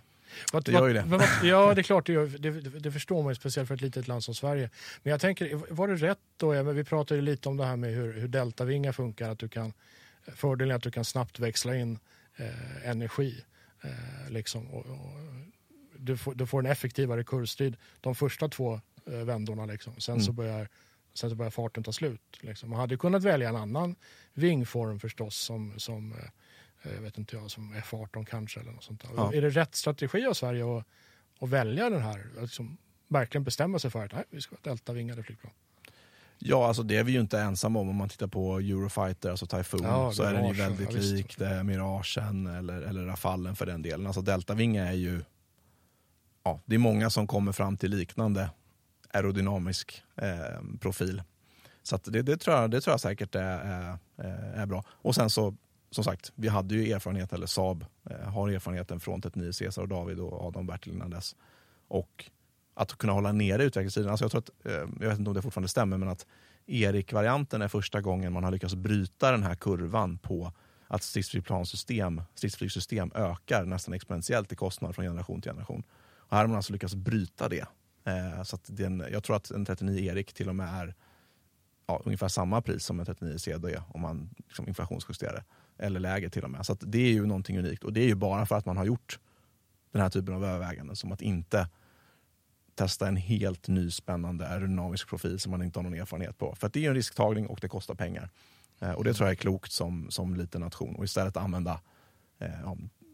Vad- Det gör ju det. vad- ja, det är klart. Det, gör, det, det förstår man ju, speciellt för ett litet land som Sverige. Men jag tänker, var det rätt då? Ja, men vi pratade ju lite om det här med hur, hur deltavingar funkar. Att du kan, fördelen är att du kan snabbt växla in eh, energi. Eh, liksom, och, och, du, får, du får en effektivare kurvstrid de första två eh, vändorna. Liksom. Sen, så Mm. börjar, sen så börjar farten ta slut. Liksom. Man hade kunnat välja en annan vingform förstås som, som eh, jag vet inte jag, som F18 kanske eller något sånt där. Ja. Är det rätt strategi av Sverige att, att välja den här? Liksom verkligen bestämma sig för att nej, vi ska ha deltavingade flygplan. Ja, alltså det är vi ju inte ensamma om. Om man tittar på Eurofighter, alltså Typhoon, Ja, så är den ju väldigt ja, lik det, Miragen eller, eller Rafalen för den delen. Alltså Deltavinge är ju... Ja, det är många som kommer fram till liknande aerodynamisk eh, profil. Så det, det, tror jag, det tror jag säkert är, är, är bra. Och sen så, som sagt, vi hade ju erfarenhet, eller Saab eh, har erfarenheten från 39 Cesar och David och Adam Bertil innan dess. Och att kunna hålla nere utvecklingstiden. Alltså jag, tror att, eh, jag vet inte om det fortfarande stämmer, men att Erik-varianten är första gången man har lyckats bryta den här kurvan på att stridsflygplanssystem, stridsflygsystem ökar nästan exponentiellt i kostnad från generation till generation. Och här har man alltså lyckats bryta det. Eh, så att den, jag tror att en 39 Erik till och med är ja, ungefär samma pris som en 39 CD om man liksom inflationsjusterar det. Eller lägre till och med. Så det är ju någonting unikt. Och det är ju bara för att man har gjort den här typen av överväganden. Som att inte testa en helt ny spännande aerodynamisk profil som man inte har någon erfarenhet på. För det är en risktagning och det kostar pengar. Eh, och det tror jag är klokt som, som liten nation. Och istället använda eh,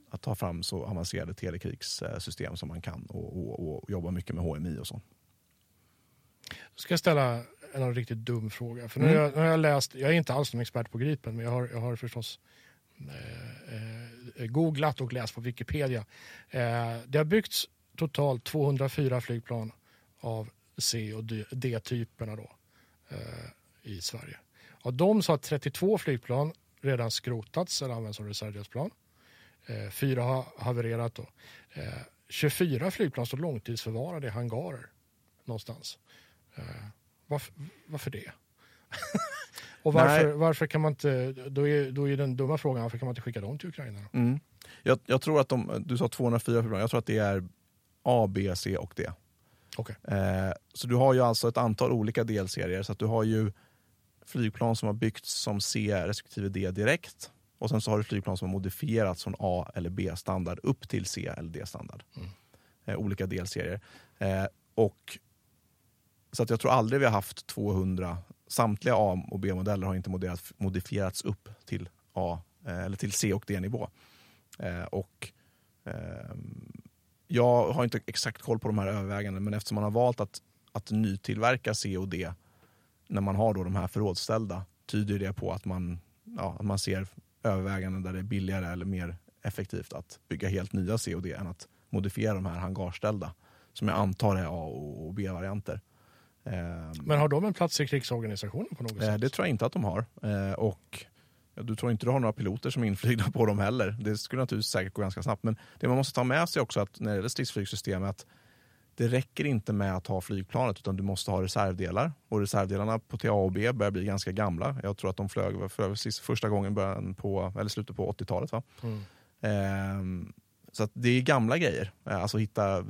att ta fram så avancerade telekrigssystem som man kan och, och, och jobba mycket med HMI och så. Jag ska ställa en riktigt dum fråga. För nu, mm. har jag, nu har jag läst, jag är inte alls någon expert på Gripen, men jag har, jag har förstås eh, eh, googlat och läst på Wikipedia. Eh, det har byggts totalt 204 flygplan av C och D-typerna då, eh, i Sverige. Av dem så har 32 flygplan redan skrotats eller använts som reservdelsplan. Eh, fyra har havererat. Då. Eh, 24 flygplan står långtidsförvarade i hangarer någonstans. Eh, varför, varför det? *laughs* och varför, varför kan man inte, då är, då är den dumma frågan, varför kan man inte skicka dem till Ukraina? Mm. Jag, jag, tror att de, du sa 204 flygplan, jag tror att det är A, B, C och D. Okay. Eh, så du har ju alltså ett antal olika delserier. Så att du har ju flygplan som har byggts som C respektive D direkt. Och sen så har du flygplan som har modifierats från A eller B-standard upp till C eller D-standard. Mm. Eh, olika delserier. Eh, och, så att jag tror aldrig vi har haft 200, samtliga A och B-modeller har inte modifierats upp till A eh, eller till C och D-nivå. Eh, och ehm, jag har inte exakt koll på de här övervägandena men eftersom man har valt att, att nytillverka C och D när man har då de här förrådsställda tyder det på att man, ja, att man ser överväganden där det är billigare eller mer effektivt att bygga helt nya C och D än att modifiera de här hangarställda som jag antar är A och B-varianter. Men har de en plats i krigsorganisationen på något eh, sätt? Det tror jag inte att de har. Eh, och du tror inte du har några piloter som är inflygna på dem heller. Det skulle naturligtvis säkert gå ganska snabbt. Men det man måste ta med sig också att när det gäller stridsflygsystem är att det räcker inte med att ha flygplanet utan du måste ha reservdelar. Och reservdelarna på TA och B börjar bli ganska gamla. Jag tror att de flög för första gången början på, eller slutet på 80-talet. Va? Mm. Ehm, så det är gamla grejer. Alltså hitta,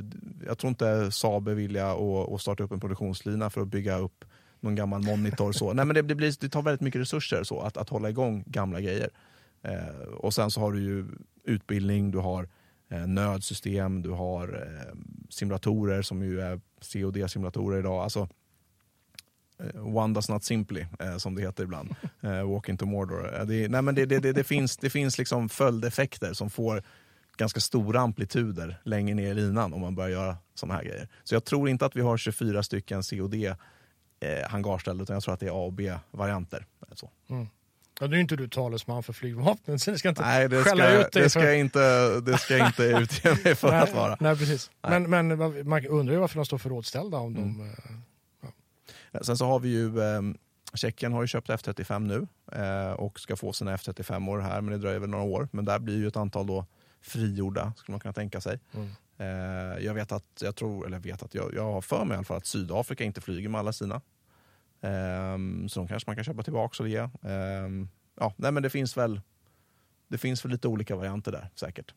jag tror inte Saab är villiga att starta upp en produktionslina för att bygga upp någon gammal monitor. Så. Nej, men det, det, blir, det tar väldigt mycket resurser så, att, att hålla igång gamla grejer. Eh, och sen så har du ju utbildning, du har eh, nödsystem, du har eh, simulatorer som ju är COD-simulatorer idag. Alltså, eh, One does not simply, eh, som det heter ibland. *laughs* Eh, walk into Mordor. Det, nej, men det, det, det, finns, det finns liksom följdeffekter som får ganska stora amplituder längre ner i linan om man börjar göra såna här grejer. Så jag tror inte att vi har 24 stycken COD eh, hangarställ utan jag tror att det är A och B-varianter. Mm. Ja, nu är inte du talesman för flygvapnet, så det ska inte Nej, det ska, ut dig. Det ska, jag inte, det ska jag inte *laughs* utge mig för nej, att vara. Nej, precis. Nej. Men, men man undrar ju varför de står förrådsställda om mm. de... Eh, ja. Sen så har vi ju eh, Tjeckien har ju köpt F35 nu eh, och ska få sina F35 år här, men det dröjer väl några år. Men där blir ju ett antal då frigjorda, skulle man kunna tänka sig. Mm. Eh, jag vet att, jag tror, eller vet att, jag, jag har för mig i alla fall att Sydafrika inte flyger med alla sina. Um, så de kanske man kan köpa tillbaka och ge. Um, ja, nej, men det finns väl det finns väl lite olika varianter där säkert.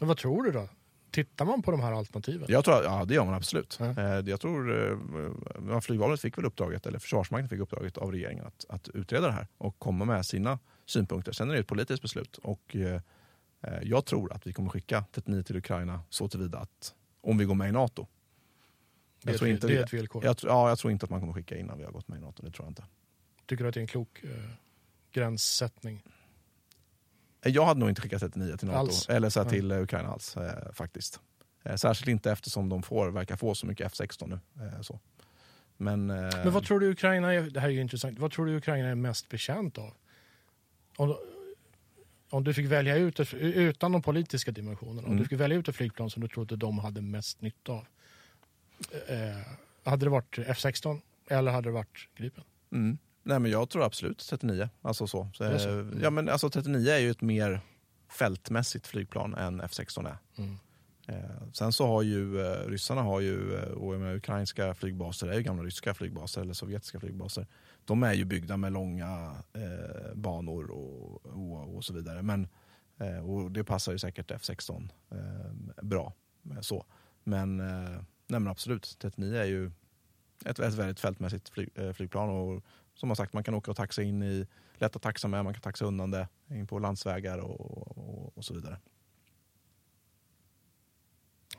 Vad tror du då? Tittar man på de här alternativen? Jag tror, ja, det gör man absolut. Mm. Uh, jag tror uh, Flygvapnet fick väl uppdraget, eller Försvarsmakten fick uppdraget av regeringen att, att utreda det här och komma med sina synpunkter. Sen är det ett politiskt beslut och jag tror att vi kommer skicka 39 till Ukraina så tillvida att om vi går med i NATO det, jag tror inte, det är ett villkor. Jag, ja, jag tror inte att man kommer skicka innan vi har gått med i NATO. Det tror jag inte. Tycker du att det är en klok eh, gränssättning? Eh, jag hade nog inte skickat 39 till NATO, alls. eller så till ja. Ukraina alls eh, faktiskt. Eh, särskilt inte eftersom de får, verkar få så mycket F16 nu. Eh, så. Men, eh, Men vad tror du Ukraina är, det här är ju intressant, vad tror du Ukraina är mest bekänt av? Om, om du fick välja ut, utan de politiska dimensionerna, mm. om du fick välja ut ett flygplan som du trodde de hade mest nytta av, Eh, hade det varit F16 eller hade det varit Gripen? Mm. Nej, men jag tror absolut 39. Alltså så. så, är så? eh, Mm. Ja, men alltså 39 är ju ett mer fältmässigt flygplan än F16 är. Mm. Eh, sen så har ju eh, ryssarna har ju, eh, och ukrainska flygbaser är ju gamla ryska flygbaser eller sovjetiska flygbaser. De är ju byggda med långa eh, banor och, och, och så vidare. Men, eh, och det passar ju säkert F16 eh, bra. Eh, så. Men, eh, nej men absolut, 39 är ju ett, ett väldigt fältmässigt flyg, eh, flygplan. Och som har sagt, man kan åka och taxa in i, lätt att taxa med, man kan taxa undan det in på landsvägar och, och, och så vidare.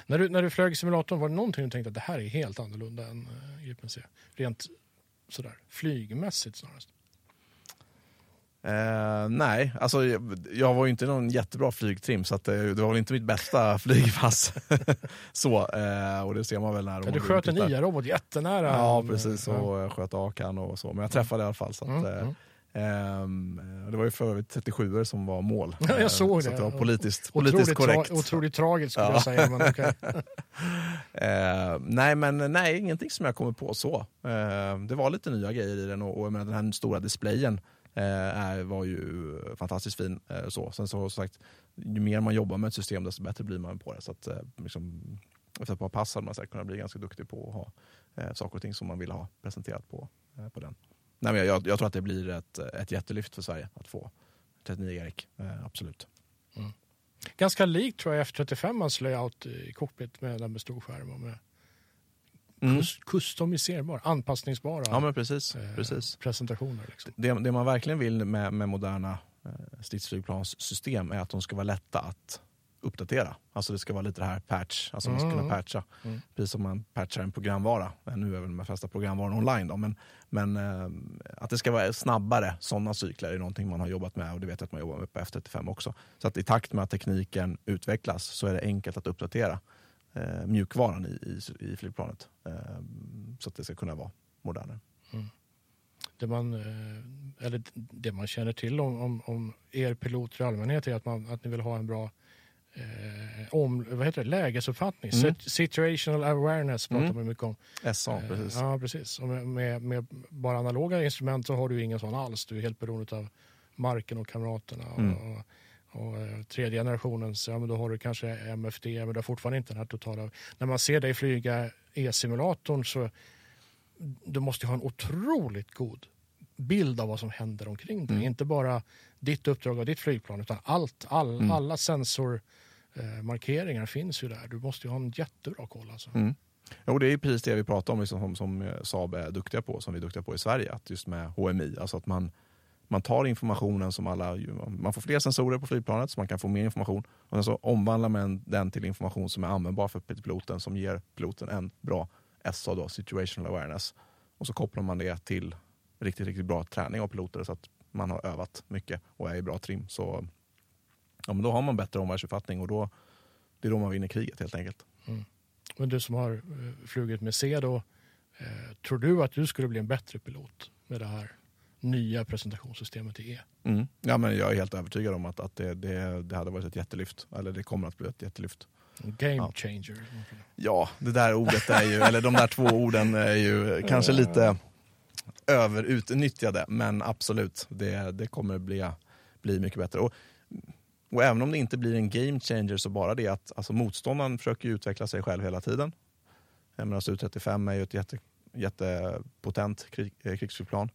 När, du, när du flög simulatorn, var det någonting du tänkte att det här är helt annorlunda än eh, Gripen C? Rent sådär flygmässigt snarast. Eh, nej, alltså jag, jag var ju inte någon jättebra flygtrim så det, det var väl inte mitt bästa *laughs* flygpass. *laughs* så, eh, och det ser man väl när Ja, du sköt en IA-robot jättenära. Ja, precis. ja. Och jag sköt Akan och så. Men jag träffade i alla fall. Så att, Mm, eh, mm. Ehm, det var ju för övrigt 37 som var mål. Ja, jag Eh, såg så det. att det var politiskt, politiskt korrekt. tra- otroligt tragiskt skulle Ja. jag säga. Men okej. *laughs* Eh, nej, men nej, ingenting som jag kommer på så. Eh, det var lite nya grejer i den och, och menar, den här stora displayen är, var ju fantastiskt fin. Eh, så. Sen så som sagt, ju mer man jobbar med ett system desto bättre blir man på det. Så att, eh, liksom, efter ett par pass hade man säkert kunnat bli ganska duktig på att ha eh, saker och ting som man vill ha presenterat på, på den. Nej, men jag, jag tror att det blir ett, ett jättelyft för Sverige att få 39 Erik. Eh, absolut. Ganska likt tror jag F35 layout i cockpit med den med stor skärm och med Mm. kustomiserbar, anpassningsbara Ja men precis. eh, precis. presentationer. Liksom. Det, det man verkligen vill med, med moderna eh, stridsflygplanssystem är att de ska vara lätta att uppdatera. Alltså det ska vara lite det här patch, alltså man ska kunna Mm. patcha. Mm. Precis som man patchar en programvara. Eh, Nu är väl de flesta programvaror online då, men, men eh, att det ska vara snabbare, sådana cykler är någonting man har jobbat med och det vet jag att man jobbar med på F35 också. Så att i takt med att tekniken utvecklas så är det enkelt att uppdatera eh, mjukvaran i, i, i flygplanet. Eh, så att det ska kunna vara modernare. Det, man, eh, eller det man känner till om, om, om er piloter i allmänhet är att, man, att ni vill ha en bra eh, om, vad heter det, lägesuppfattning. Mm. Sit- Situational awareness pratar Mm. man mycket om. SA, Eh, precis. Ja, precis. Och med, med, med bara analoga instrument så har du ingen sån alls. Du är helt beroende av marken och kamraterna. Mm. Och, och, eh, tredje generationens, ja men då har du kanske MFD, men du har fortfarande inte den här totala... När man ser dig flyga E-simulatorn så du måste ha en otroligt god bild av vad som händer omkring dig. Mm. Inte bara ditt uppdrag och ditt flygplan, utan allt, all, Mm. alla Eh, markeringar finns ju där. Du måste ju ha en jättebra koll. Alltså. Mm. Jo, det är ju precis det vi pratar om liksom, som, som eh, Saab är duktiga på, som vi är duktiga på i Sverige. Att just med HMI, alltså att man, man tar informationen som alla, man får fler sensorer på flygplanet så man kan få mer information och sen så omvandlar man den till information som är användbar för piloten som ger piloten en bra SA, då, situational awareness. Och så kopplar man det till riktigt, riktigt bra träning av piloter så att man har övat mycket och är i bra trim. Så ja, men då har man bättre omvärldsuppfattning och då, det är då man vinner kriget helt enkelt. Men du som har eh, flugit med C då, eh, tror du att du skulle bli en bättre pilot med det här nya presentationssystemet i E? Mm. Ja, men jag är helt övertygad om att, att det, det, det hade varit ett jättelyft. Eller det kommer att bli ett jättelyft. Game Ja. changer. Ja, det där ordet är ju, eller de där två orden är ju kanske lite överutnyttjade. Men absolut, det, det kommer bli, bli mycket bättre. Och, och även om det inte blir en game changer så bara det att alltså, motståndaren försöker utveckla sig själv hela tiden. Jag menar, alltså, Su-35 är ju ett jätte, jättepotent krig, eh, krigsflygplan.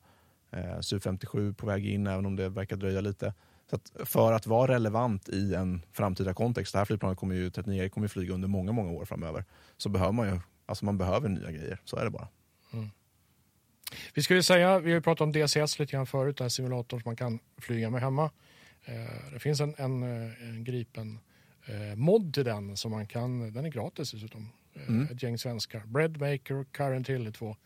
Eh, Su-57 på väg in, även om det verkar dröja lite. Så att för att vara relevant i en framtida kontext, det här flygplanet kommer ju, 39 kommer ju flyga under många, många år framöver, så behöver man ju, alltså man behöver nya grejer. Så är det bara. Mm. Vi skulle säga, vi har ju pratat om DCS lite grann förut, den här simulatorn som man kan flyga med hemma. Eh, Det finns en, en, eh, en gripen eh, mod till den som man kan, den är gratis dessutom. Mm. Ett gäng svenskar, Breadmaker och Current Hill är två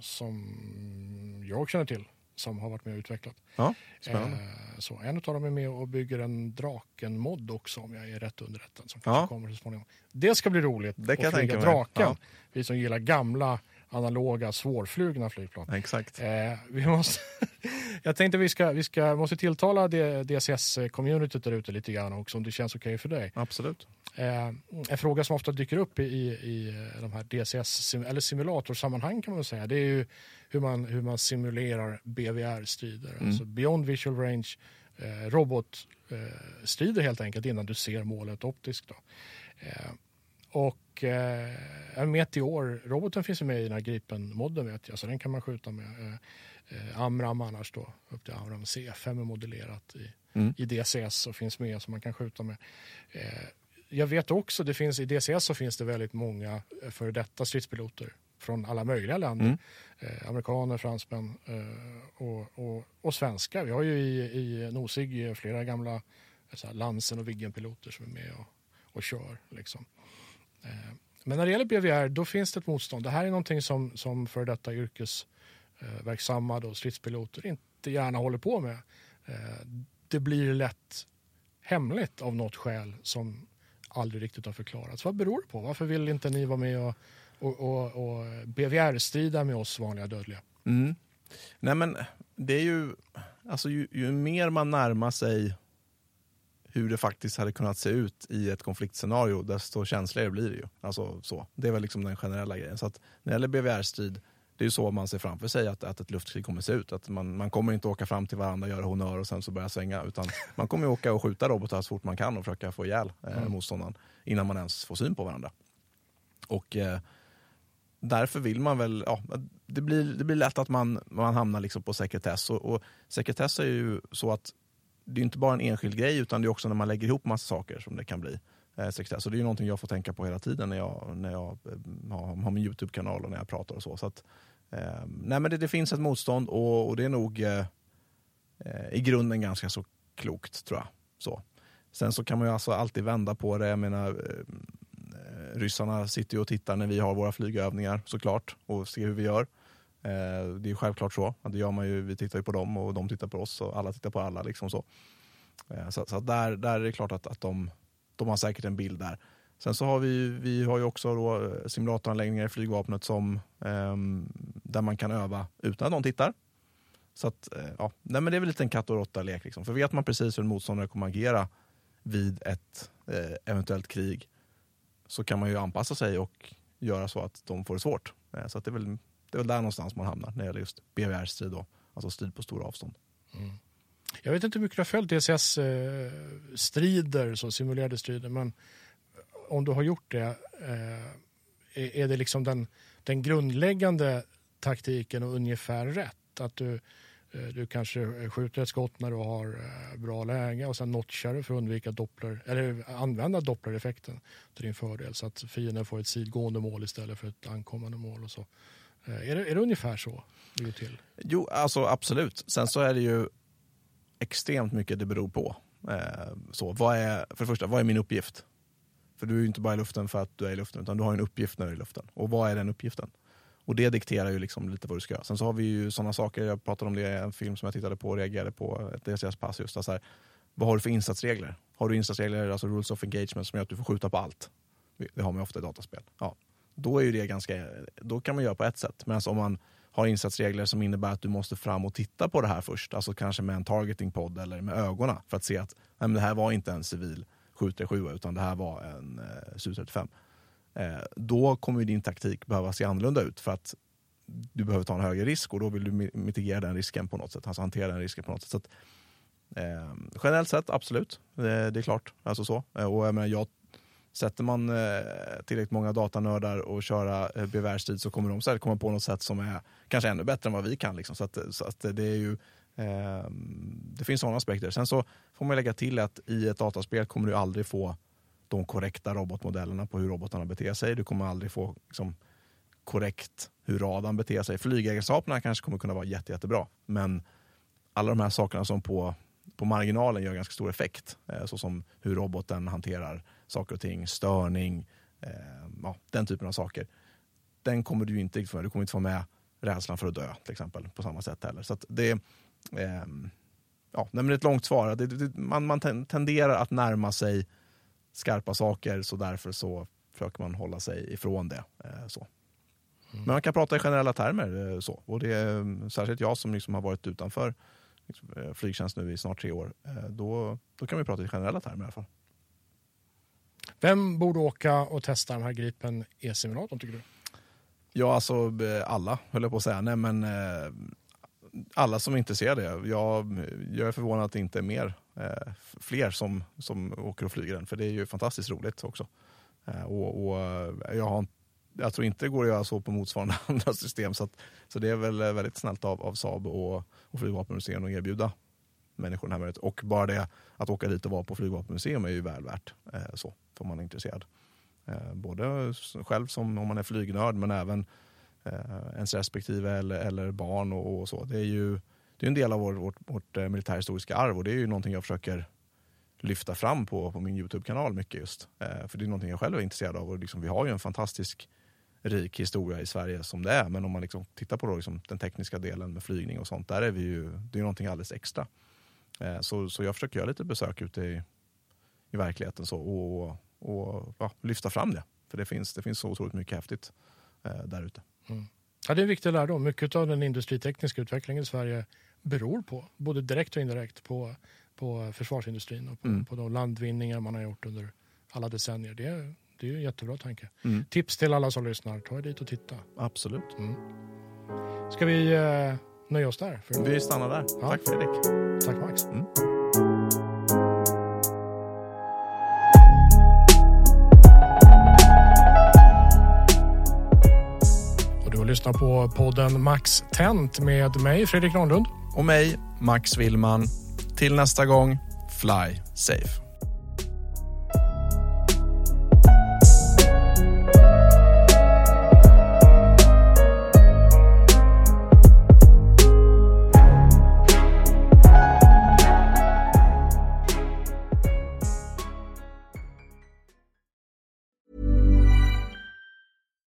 som jag känner till som har varit med och utvecklat. Ja, spännande. Så en av dem är med och bygger en Draken-mod också om jag är rätt underrättad som kanske Ja. kommer så småningom. Det ska bli roligt Det kan att jag flyga. Draken. Ja. Vi som gillar gamla analoga svårflugna flygplan. Exakt. Eh, vi måste *laughs* jag tänkte vi ska, vi ska måste tilltala DCS-communityt där ute lite grann också om det känns okej okay för dig. Absolut. Eh, en fråga som ofta dyker upp i, i de här DCS eller simulatorsammanhang kan man säga. Det är ju hur man, hur man simulerar BVR-strider. Mm. Alltså Beyond Visual Range eh, robotstrider helt enkelt innan du ser målet optiskt. Då. Eh, och eh, Meteor, roboten finns ju med i den här Gripen-modden vet jag, så den kan man skjuta med. Eh, eh Amram annars då, upp till Amram C5 är modellerat i, mm. i DCS och finns med som man kan skjuta med. Eh, jag vet också, det finns, i DCS så finns det väldigt många eh, före detta stridspiloter från alla möjliga länder. Mm. Eh, amerikaner, fransmän eh, och, och, och svenskar. Vi har ju i, i Nosig flera gamla eh, Lansen och Viggen-piloter som är med och, och kör. Liksom. Eh, men när det gäller BVR då finns det ett motstånd. Det här är någonting som, som för detta yrkesverksamma då, stridspiloter inte gärna håller på med. Eh, det blir lätt hemligt av något skäl som aldrig riktigt har förklarats. Vad beror det på? Varför vill inte ni vara med och och, och, och BVR-strida med oss vanliga dödliga. Mm. Nej men det är ju, alltså ju, ju, mer man närmar sig hur det faktiskt hade kunnat se ut i ett konfliktscenario, desto känsligare blir det ju. Alltså, så. Det är väl liksom den generella grejen. Så att när det gäller BVR-strid, det är ju så man ser framför sig att, att ett luftkrig kommer se ut. Att man, man kommer inte åka fram till varandra, göra honör och sen så börja svänga. Utan *laughs* man kommer åka och skjuta robotar så fort man kan och försöka få ihjäl eh, mm. motståndaren innan man ens får syn på varandra. Och eh, därför vill man väl, ja, det blir, det blir lätt att man, man hamnar liksom på sekretess. Och, och sekretess är ju så att det är inte bara en enskild grej utan det är också när man lägger ihop massa saker som det kan bli eh, sekretess. Så det är ju någonting jag får tänka på hela tiden när jag, när jag eh, har, har min Youtube-kanal och när jag pratar och så. så att, eh, nej men det, det, finns ett motstånd och, och det är nog eh, eh, i grunden ganska så klokt tror jag. Så. Sen så kan man ju alltså alltid vända på det. Jag menar, eh, eh, ryssarna sitter ju och tittar när vi har våra flygövningar såklart och ser hur vi gör. Eh, det är självklart så. Det gör man ju, vi tittar ju på dem och de tittar på oss och alla tittar på alla. Liksom så eh, så, så där, där är det klart att, att de, de har säkert en bild där. Sen så har vi, vi har ju också då eh, simulatoranläggningar i flygvapnet som, eh, där man kan öva utan att någon tittar. Så att, eh, ja, nej men det är väl lite en katt och råtta-lek. Liksom. För vet man precis hur en motståndare kommer agera vid ett eh, eventuellt krig så kan man ju anpassa sig och göra så att de får det svårt. Eh, så det, är väl, det är väl där någonstans man hamnar när det gäller just BVR-strid, alltså strid på stora avstånd. Mm. Jag vet inte hur mycket du har följt DCS-strider, så simulerade strider, men om du har gjort det, eh, är det liksom den, den grundläggande taktiken och ungefär rätt? Att du eh, du kanske skjuter ett skott när du har eh, bra läge och sen notchar du för att undvika doppler, eller använda dopplereffekten till din fördel så att fienden får ett sidgående mål istället för ett ankommande mål. Och så. Eh, är det, är det ungefär så det går till? Jo, alltså absolut. Sen så är det ju extremt mycket det beror på. Eh, så, vad är, för det första, vad är min uppgift? För du är ju inte bara i luften för att du är i luften, utan du har en uppgift när du är i luften. Och vad är den uppgiften? Och det dikterar ju liksom lite vad du ska göra. Sen så har vi ju sådana saker, jag pratade om det i en film som jag tittade på och reagerade på, ett DCS-pass just. Alltså här, vad har du för insatsregler? Har du insatsregler, alltså rules of engagement, som gör att du får skjuta på allt? Det har man ju ofta i dataspel. Ja. Då, är ju det ganska, då kan man göra på ett sätt. Medan alltså, om man har insatsregler som innebär att du måste fram och titta på det här först, alltså kanske med en targeting pod eller med ögonen för att se att nej, det här var inte en civil 737 utan det här var en eh, Su-35 eh, då kommer din taktik behöva se annorlunda ut för att du behöver ta en högre risk och då vill du mitigera den risken på något sätt, alltså hantera den risken på något sätt. Så att, eh, generellt sett, absolut, det, det, är klart. Alltså så. Eh, och jag menar, jag, sätter man eh, tillräckligt många datanördar och köra eh, bevärstid så kommer de säkert komma på något sätt som är kanske ännu bättre än vad vi kan. Liksom. Så, att, så att det är ju eh, det finns sådana aspekter. Sen så får man lägga till att i ett dataspel kommer du aldrig få de korrekta robotmodellerna på hur robotarna beter sig. Du kommer aldrig få liksom, korrekt hur radarn beter sig. Flygegenskaperna kanske kommer kunna vara jätte, jättebra, men alla de här sakerna som på, på marginalen gör ganska stor effekt, eh, såsom hur roboten hanterar saker och ting, störning, eh, ja, den typen av saker. Den kommer du inte riktigt få med. Du kommer inte få med rädslan för att dö till exempel på samma sätt heller. Så det, eh, ja, är ett långt svar. Det, det, man, man tenderar att närma sig skarpa saker så därför så försöker man hålla sig ifrån det. Eh, så. Men man kan prata i generella termer. Eh, så. Och det är mm, särskilt jag som liksom har varit utanför liksom, eh, flygtjänst nu i snart tre år. Eh, då, då kan vi prata i generella termer i alla fall. Vem borde åka och testa den här Gripen E-simulatorn tycker du? Ja, alltså eh, alla höll jag på att säga. Nej, men eh, alla som är intresserade. Jag, jag är förvånad att det inte är mer, eh, fler som, som åker och flyger den. För det är ju fantastiskt roligt också. och, och jag har jag tror inte det går att göra så på motsvarande *laughs* andra system. Så, att, så det är väl väldigt snällt av, av Saab och, och Flygvapenmuseum att erbjuda människor den här möjligheten. Och bara det att åka dit och vara på Flygvapenmuseum är ju väl värt. Eh, så, om man är intresserad. Eh, både själv som om man är flygnörd men även eh, ens respektive eller, eller barn och, och, så. Det är ju det är en del av vår, vårt, vårt eh, militärhistoriska arv och det är ju någonting jag försöker lyfta fram på, på min Youtube-kanal mycket just. För det är någonting jag själv är intresserad av och liksom, vi har ju en fantastisk rik historia i Sverige som det är. Men om man liksom tittar på då liksom den tekniska delen med flygning och sånt, där är vi ju, det är någonting alldeles extra. Så, så jag försöker göra lite besök ute i, i verkligheten så, och, och ja, lyfta fram det. För det finns, det finns så otroligt mycket häftigt eh, där ute. Mm. Ja, det är en viktig lärdom. Mycket av den industritekniska utvecklingen i Sverige beror på, både direkt och indirekt, på, på försvarsindustrin och på, mm. på de landvinningar man har gjort under alla decennier. Det, det är en jättebra tanke. Mm. Tips till alla som lyssnar, ta er dit och titta. Absolut. Mm. Ska vi eh, nöja oss där? För vi stannar där. Ja. Tack Fredrik. Tack Max. Mm. Lyssnar på podden Max Tent med mig Fredrik Granlund. Och mig Max Willman. Till nästa gång, fly safe.